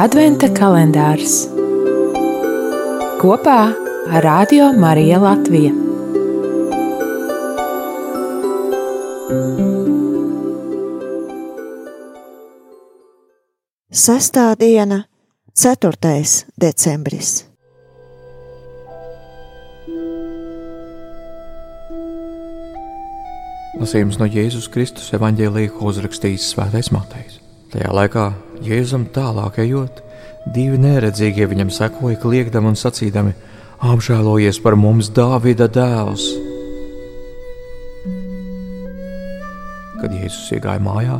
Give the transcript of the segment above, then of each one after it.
Adventa kalendārs kopā ar Radio Mariju Latviju. Sastāvdiena, 4. decembris. Lasījums no Jēzus Kristus evanģēlīja, uzrakstījis Svētais Matejs. Tajā laikā Jēzum tālāk ejot, divi neredzīgie viņam sekoja, kliegdami un sacīdami: Apžēlojies par mums, Dāvida dēls! Kad Jēzus iegāja mājā,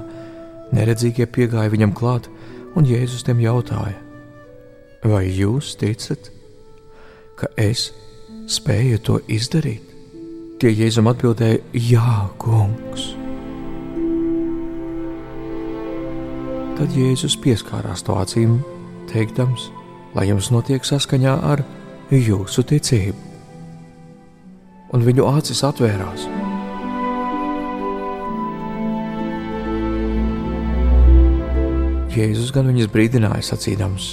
neredzīgie piegāja viņam klāt, un Jēzus tiem jautāja: Vai jūs ticat, ka es spēju to izdarīt? Tie Jēzum atbildēja: Jā, kungs. Tad Jēzus pieskārās to acīm, teikdams, lai jums notiek saskaņā ar jūsu ticību. Un viņu acis atvērās. Jēzus gan viņus brīdināja, sacīdams: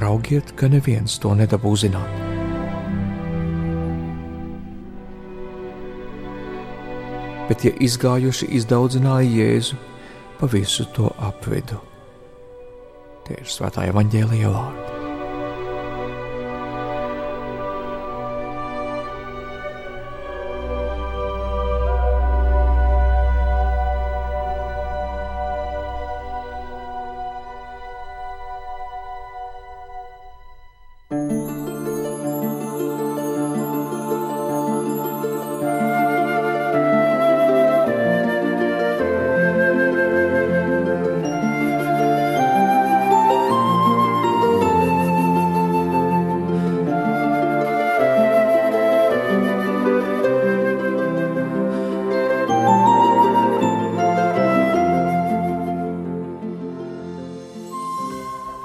Raugiet, ka neviens to nedabū zināt. bet tie izgājuši izdaudzināja Jēzu pa visu to apvidu. Tie ir svētā evaņģēlīja vārdi.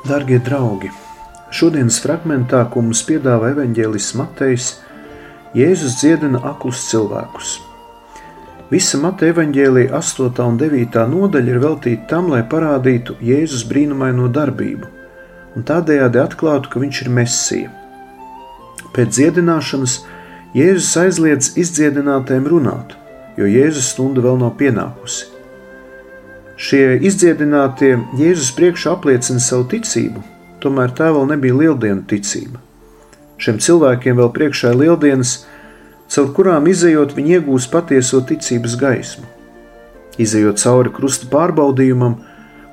Darbie draugi! Šodienas fragmentā, ko mums piedāvā evanģēlis Matejs, Jēzus dziedina aklus cilvēkus. Visa Mateja evanģēlīja 8. un 9. nodaļa ir veltīta tam, lai parādītu Jēzus brīnumaino darbību un tādējādi atklātu, ka viņš ir Mesija. Pēc dziedināšanas Jēzus aizliedz izdziedinātēm runāt, jo Jēzus stunda vēl nav pienākusi. Šie izdziedinātie Jēzus priekšā apliecina savu ticību, tomēr tā vēl nebija lieldienu ticība. Šiem cilvēkiem vēl priekšā ir lieldienas, caur kurām izējot viņi iegūs patieso ticības gaismu. Izejot cauri krusta pārbaudījumam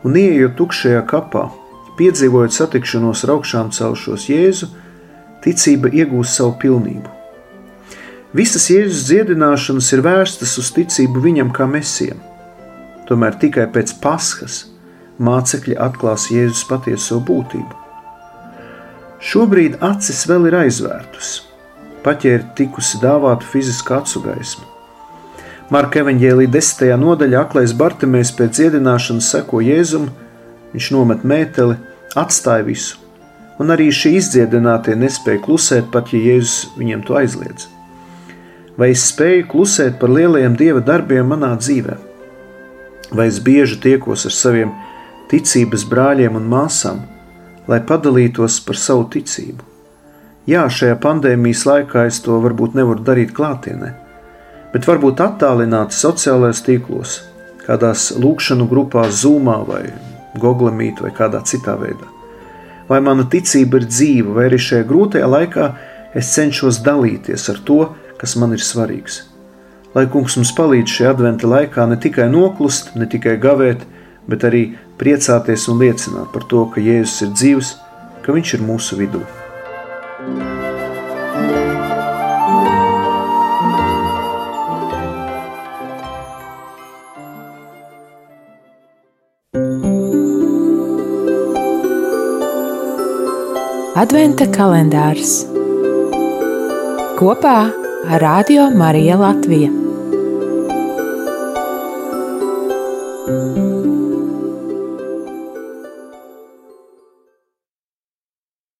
un ieejot tukšajā kapā, piedzīvojot satikšanos ar augšām celšos Jēzu, ticība iegūs savu pilnību. Visas Jēzus dziedināšanas ir vērstas uz ticību viņam kā mesijam Tomēr tikai pēc paskas mācekļi atklās Jēzus patieso būtību. Šobrīd acis vēl ir aizvērtas, paķēra tikusi dāvāta fiziska acu gaisma. Marka evanģēlī 10. nodaļā aklais Bartimēs pēc dziedināšanas seko Jēzum, viņš nomet mēteli, atstāja visu, un arī šie izdziedinātie nespēja klusēt, pat ja Jēzus viņiem to aizliedz. Vai es spēju klusēt par lielajiem dieva darbiem manā dzīvēm? Vai es bieži tiekos ar saviem ticības brāļiem un māsām, lai padalītos par savu ticību. Jā, šajā pandēmijas laikā es to varbūt nevaru darīt klātienē, bet varbūt attālināti sociālajos tīklos, kādās lūkšanu grupās, Zoomā vai Google Meet vai kādā citā veidā. Vai mana ticība ir dzīva, vai arī šajā grūtajā laikā es cenšos dalīties ar to, kas man ir svarīgs. Lai kungs mums palīdz šajā adventa laikā ne tikai noklust, ne tikai gavēt, bet arī priecāties un liecināt par to, ka Jēzus ir dzīvs, ka Viņš ir mūsu vidū. Adventa kalendārs kopā ar Radio Mariju Latviju.